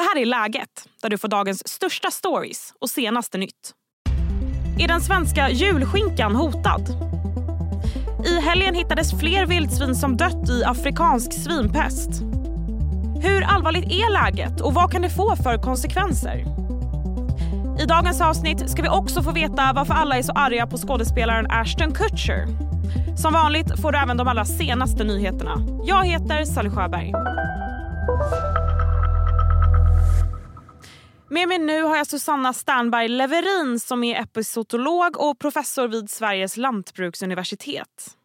Det här är Läget, där du får dagens största stories och senaste nytt. Är den svenska julskinkan hotad? I helgen hittades fler vildsvin som dött i afrikansk svinpest. Hur allvarligt är läget och vad kan det få för konsekvenser? I dagens avsnitt ska vi också få veta varför alla är så arga på skådespelaren Ashton Kutcher. Som vanligt får du även de allra senaste nyheterna. Jag heter Sally Sjöberg. Med mig nu har jag Susanna Sternberg Leverin som är epizootolog och professor vid Sveriges lantbruksuniversitet.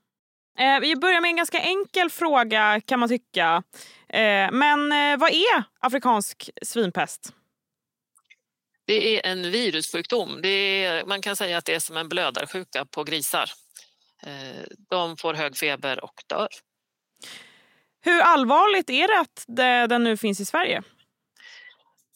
Eh, vi börjar med en ganska enkel fråga kan man tycka. Eh, men eh, vad är afrikansk svinpest? Det är en virussjukdom. Är, man kan säga att det är som en blödarsjuka på grisar. De får hög feber och dör. Hur allvarligt är det att det, den nu finns i Sverige?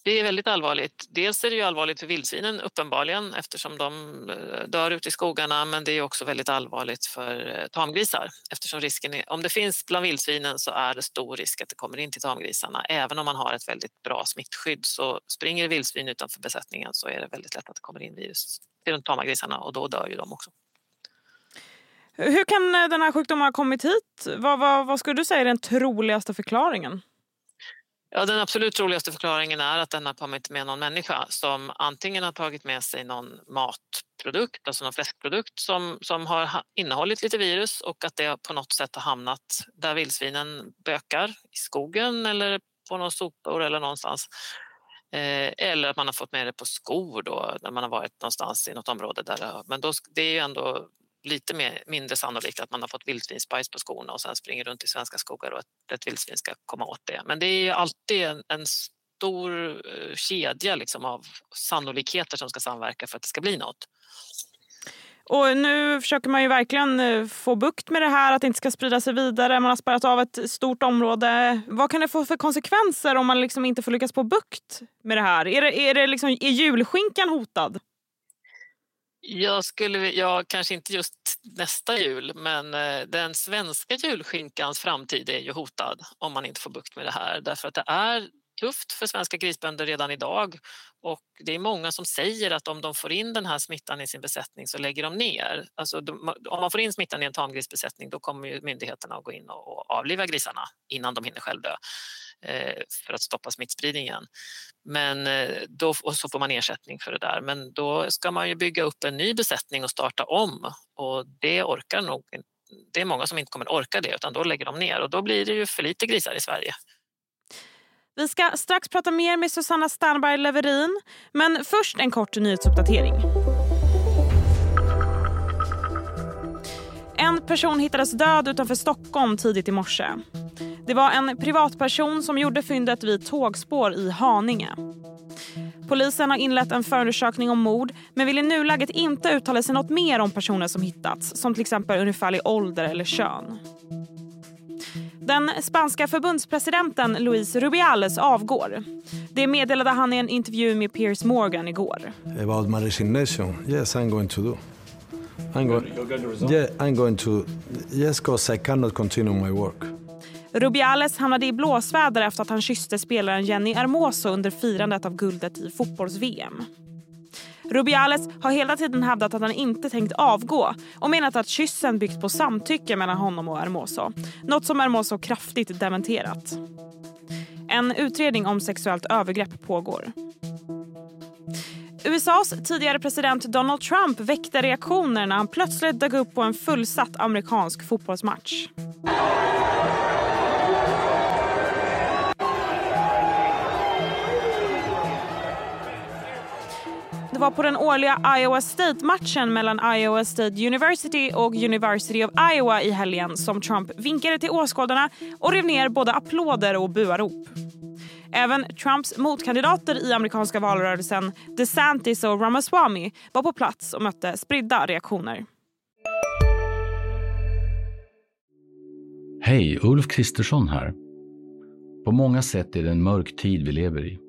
Det är väldigt allvarligt. Dels är det ju allvarligt för vildsvinen uppenbarligen eftersom de eh, dör ute i skogarna men det är också väldigt allvarligt för eh, tamgrisar eftersom risken är, om det finns bland vildsvinen så är det stor risk att det kommer in till tamgrisarna. Även om man har ett väldigt bra smittskydd så springer vildsvin utanför besättningen så är det väldigt lätt att det kommer in virus till de tama grisarna och då dör ju de också. Hur kan den här sjukdomen ha kommit hit? Vad, vad, vad skulle du säga är den troligaste förklaringen? Ja, den absolut troligaste förklaringen är att den har kommit med någon människa som antingen har tagit med sig någon matprodukt, alltså någon fläskprodukt som, som har innehållit lite virus och att det på något sätt har hamnat där vildsvinen bökar, i skogen eller på några sopor eller någonstans. Eh, eller att man har fått med det på skor då, när man har varit någonstans i något område där men då, det är ju ändå lite mer, mindre sannolikt att man har fått vildsvinsbajs på skorna och sen springer runt i svenska skogar och att ett vildsvin ska komma åt det. Men det är alltid en, en stor eh, kedja liksom av sannolikheter som ska samverka för att det ska bli något. Och nu försöker man ju verkligen eh, få bukt med det här, att det inte ska sprida sig vidare. Man har spärrat av ett stort område. Vad kan det få för konsekvenser om man liksom inte får lyckas få bukt med det här? Är, det, är, det liksom, är julskinkan hotad? Jag skulle, ja, kanske inte just nästa jul, men eh, den svenska julskinkans framtid är ju hotad om man inte får bukt med det här. Därför att det är tufft för svenska grisbönder redan idag och det är många som säger att om de får in den här smittan i sin besättning så lägger de ner. Alltså, de, om man får in smittan i en tamgrisbesättning då kommer ju myndigheterna att gå in och avliva grisarna innan de hinner själv dö. Eh, för att stoppa smittspridningen. Men eh, då, och så får man ersättning för det där. Men då ska man ju bygga upp en ny besättning och starta om och det orkar nog det är många som inte kommer orka det utan då lägger de ner och då blir det ju för lite grisar i Sverige. Vi ska strax prata mer med Susanna Sternberg Leverin men först en kort nyhetsuppdatering. En person hittades död utanför Stockholm tidigt i morse. Det var en privatperson som gjorde fyndet vid tågspår i Haninge. Polisen har inlett en förundersökning om mord men vill i nuläget inte uttala sig något mer om personer som hittats som till exempel ungefärlig ålder eller kön. Den spanska förbundspresidenten Luis Rubiales avgår. Det meddelade han i en intervju med Piers Morgan igår. About my resignation, yes I'm going to do. I'm, go yeah, I'm going to, yes because I cannot continue my work. Rubiales hamnade i blåsväder efter att han kysste spelaren Jenny Hermoso under firandet av guldet i fotbolls-VM. Rubiales har hela tiden hävdat att han inte tänkt avgå och menat att kyssen byggt på samtycke mellan honom och Hermoso. Något som Hermoso kraftigt dementerat. En utredning om sexuellt övergrepp pågår. USAs tidigare president Donald Trump väckte reaktioner när han plötsligt dök upp på en fullsatt amerikansk fotbollsmatch. Det var på den årliga Iowa State-matchen mellan Iowa State University och University of Iowa i helgen som Trump vinkade till åskådarna och rev ner både applåder och buarop. Även Trumps motkandidater i amerikanska valrörelsen DeSantis och Ramaswamy var på plats och mötte spridda reaktioner. Hej, Ulf Kristersson här. På många sätt är det en mörk tid vi lever i.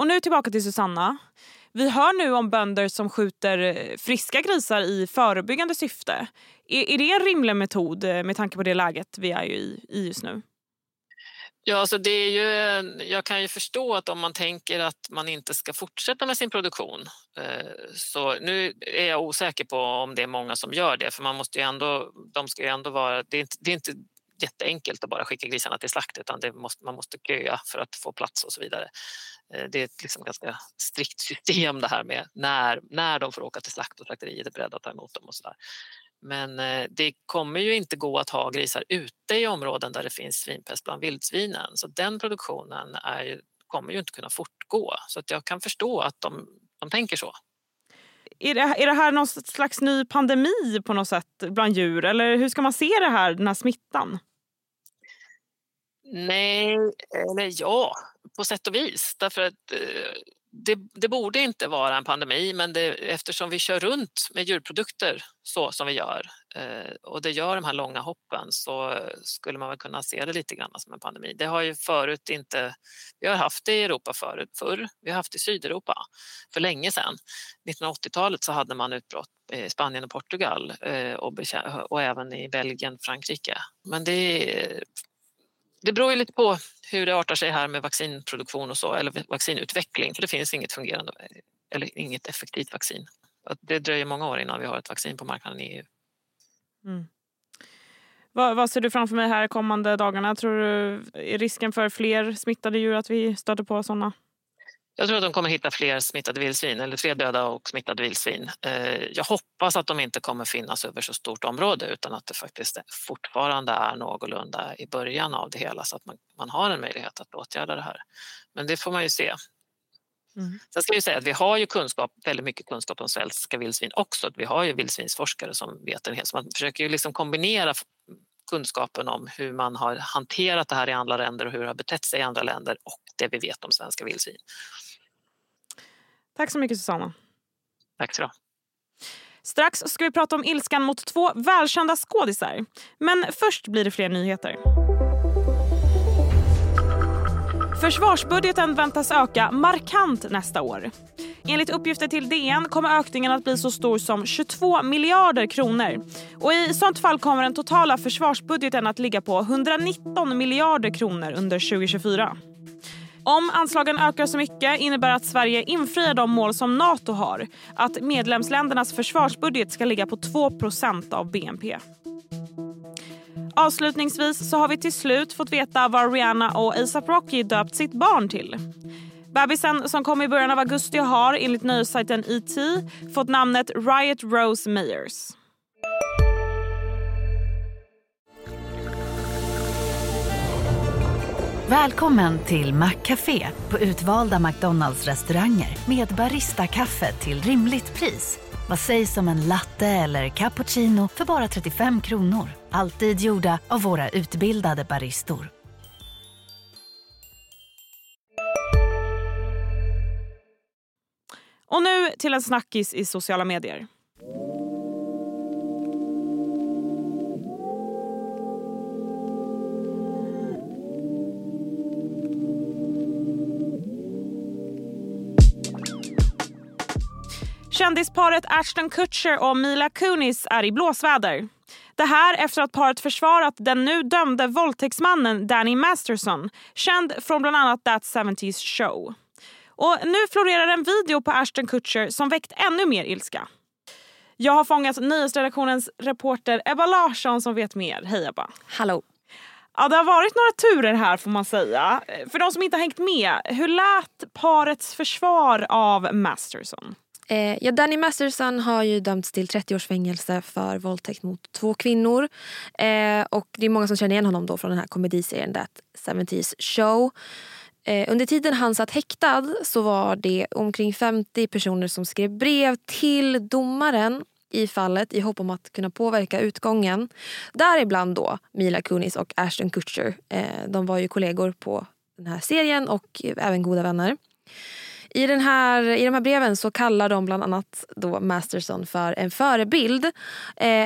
Och nu tillbaka till Susanna. Vi hör nu om bönder som skjuter eh, friska grisar i förebyggande syfte. Är, är det en rimlig metod eh, med tanke på det läget vi är i, i just nu? Ja, alltså det är ju, jag kan ju förstå att om man tänker att man inte ska fortsätta med sin produktion eh, så nu är jag osäker på om det är många som gör det för man måste ju ändå, de ska ju ändå vara, det är inte, det är inte jätteenkelt att bara skicka grisarna till slakt utan det måste, man måste köa för att få plats och så vidare. Eh, det är ett liksom ganska strikt system det här med när, när de får åka till slakt och slakteriet är beredda att ta emot dem och sådär. Men eh, det kommer ju inte gå att ha grisar ute i områden där det finns svinpest bland vildsvinen så den produktionen är ju, kommer ju inte kunna fortgå. Så att jag kan förstå att de, de tänker så. Är det, är det här någon slags ny pandemi på något sätt bland djur eller hur ska man se det här, den här smittan? Nej, eller ja, på sätt och vis. Därför att eh, det, det, borde inte vara en pandemi men det, eftersom vi kör runt med djurprodukter så som vi gör eh, och det gör de här långa hoppen så skulle man väl kunna se det lite grann som en pandemi. Det har ju förut inte, vi har haft det i Europa förut, förr, vi har haft det i Sydeuropa för länge sedan. 1980-talet så hade man utbrott i Spanien och Portugal eh, och, och även i Belgien, Frankrike. Men det det beror ju lite på hur det artar sig här med vaccinproduktion och så, eller vaccinutveckling, för det finns inget fungerande eller inget effektivt vaccin. Det dröjer många år innan vi har ett vaccin på marknaden i EU. Mm. Vad, vad, ser du framför mig här kommande dagarna? Tror du är risken för fler smittade djur att vi stöter på sådana? Jag tror att de kommer hitta fler smittade vildsvin, eller fler döda och smittade vildsvin. Eh, jag hoppas att de inte kommer finnas över så stort område utan att det faktiskt fortfarande är någorlunda i början av det hela så att man, man har en möjlighet att åtgärda det här. Men det får man ju se. Mm. Sen ska jag säga att vi har ju kunskap, väldigt mycket kunskap om svenska vildsvin också. Vi har ju vildsvinsforskare som vet en hel så man försöker ju liksom kombinera kunskapen om hur man har hanterat det här i andra länder och hur det har betett sig i andra länder och det vi vet om svenska vildsvin. Tack så mycket Susanna. Tack så Strax ska vi prata om ilskan mot två välkända skådisar. Men först blir det fler nyheter. Försvarsbudgeten väntas öka markant nästa år. Enligt uppgifter till DN kommer ökningen att bli så stor som 22 miljarder kronor. Och I sånt fall kommer den totala försvarsbudgeten att ligga på 119 miljarder kronor under 2024. Om anslagen ökar så mycket innebär att Sverige infriar de mål som Nato har. Att medlemsländernas försvarsbudget ska ligga på 2% av BNP. Avslutningsvis så har vi till slut fått veta vad Rihanna och ASAP Rocky döpt sitt barn till. Bebisen som kom i början av augusti har enligt nöjessajten ET fått namnet Riot Rose Meyers. Välkommen till Maccafé på utvalda McDonalds restauranger med Baristakaffe till rimligt pris. Vad sägs om en latte eller cappuccino för bara 35 kronor? Alltid gjorda av våra utbildade baristor. Och nu till en snackis i sociala medier. Kändisparet Ashton Kutcher och Mila Kunis är i blåsväder. Det här efter att paret försvarat den nu dömde våldtäktsmannen Danny Masterson känd från bland annat That 70's Show. Och Nu florerar en video på Ashton Kutcher som väckt ännu mer ilska. Jag har fångat nyhetsredaktionens reporter Ebba Larsson som vet mer. Hej Ebba. Hallå. Ja, det har varit några turer här får man säga. För de som inte har hängt med, hur lät parets försvar av Masterson? Eh, ja, Danny Masterson har ju dömts till 30 års fängelse för våldtäkt mot två kvinnor. Eh, och Det är många som känner igen honom då från den här komediserien That 70's Show. Eh, under tiden han satt häktad så var det omkring 50 personer som skrev brev till domaren i fallet i hopp om att kunna påverka utgången. Däribland då Mila Kunis och Ashton Kutcher. Eh, de var ju kollegor på den här serien och även goda vänner. I, den här, I de här breven så kallar de bland annat då Masterson för en förebild. Eh,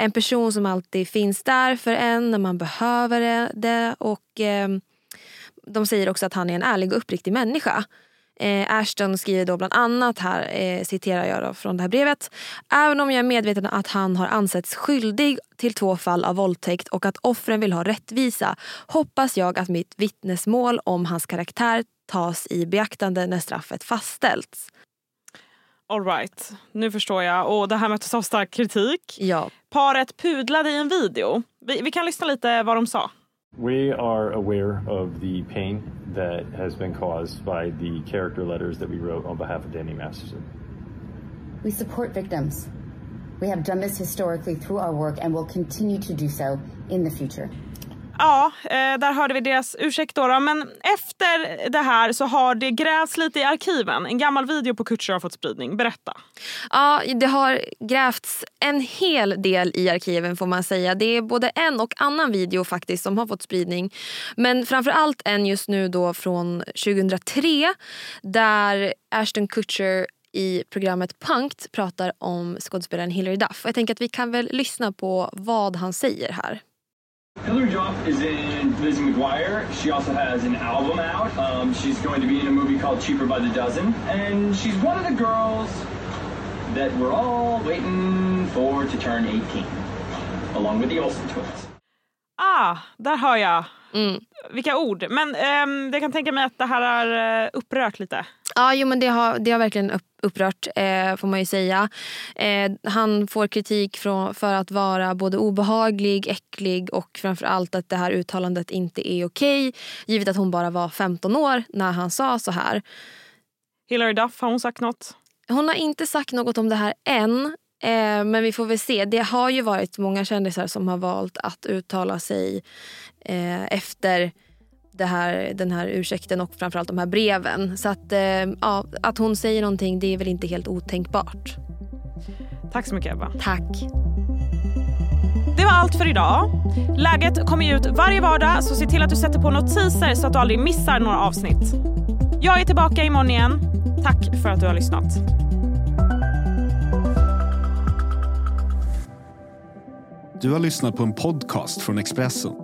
en person som alltid finns där för en när man behöver det. Och eh, de säger också att han är en ärlig och uppriktig människa. Eh, Ashton skriver då bland annat, här eh, citerar jag då från det här brevet. Även om jag är medveten att han har ansetts skyldig till två fall av våldtäkt och att offren vill ha rättvisa hoppas jag att mitt vittnesmål om hans karaktär tas i beaktande när straffet fastställts. Alright, nu förstår jag. Och det här möttes av stark kritik. Ja. Paret pudlade i en video. Vi, vi kan lyssna lite vad de sa. We are aware of the pain that has been caused by the character letters that we wrote on behalf of Danny Masterson. We support victims. We have done this historically through our work and will continue to do so in the future. Ja, eh, där hörde vi deras ursäkt då, då, Men efter det här så har det grävts lite i arkiven. En gammal video på Kutcher har fått spridning. Berätta. Ja, det har grävts en hel del i arkiven får man säga. Det är både en och annan video faktiskt som har fått spridning. Men framförallt en just nu då från 2003 där Ashton Kutcher i programmet Punkt pratar om skådespelaren Hilary Duff. Jag tänker att vi kan väl lyssna på vad han säger här. Hilary Duff is in Lizzie McGuire. She also has an album out. Um, she's going to be in a movie called Cheaper by the Dozen. And she's one of the girls that we're all waiting for to turn 18. Along with the Olsen twins. Ah, där hör jag. Mm. Vilka ord. Men um, jag kan tänka mig att det här har uh, upprört lite. Ja, jo, men det har, det har verkligen upp, upprört eh, får man ju säga. Eh, han får kritik från, för att vara både obehaglig, äcklig och framförallt att det här uttalandet inte är okej. Givet att hon bara var 15 år när han sa så här. Hillary Duff, har hon sagt något? Hon har inte sagt något om det här än. Eh, men vi får väl se. Det har ju varit många kändisar som har valt att uttala sig eh, efter det här, den här ursäkten och framförallt de här breven. Så att, eh, ja, att hon säger någonting det är väl inte helt otänkbart. Tack så mycket Ebba. Tack. Det var allt för idag. Läget kommer ut varje vardag så se till att du sätter på notiser så att du aldrig missar några avsnitt. Jag är tillbaka imorgon igen. Tack för att du har lyssnat. Du har lyssnat på en podcast från Expressen.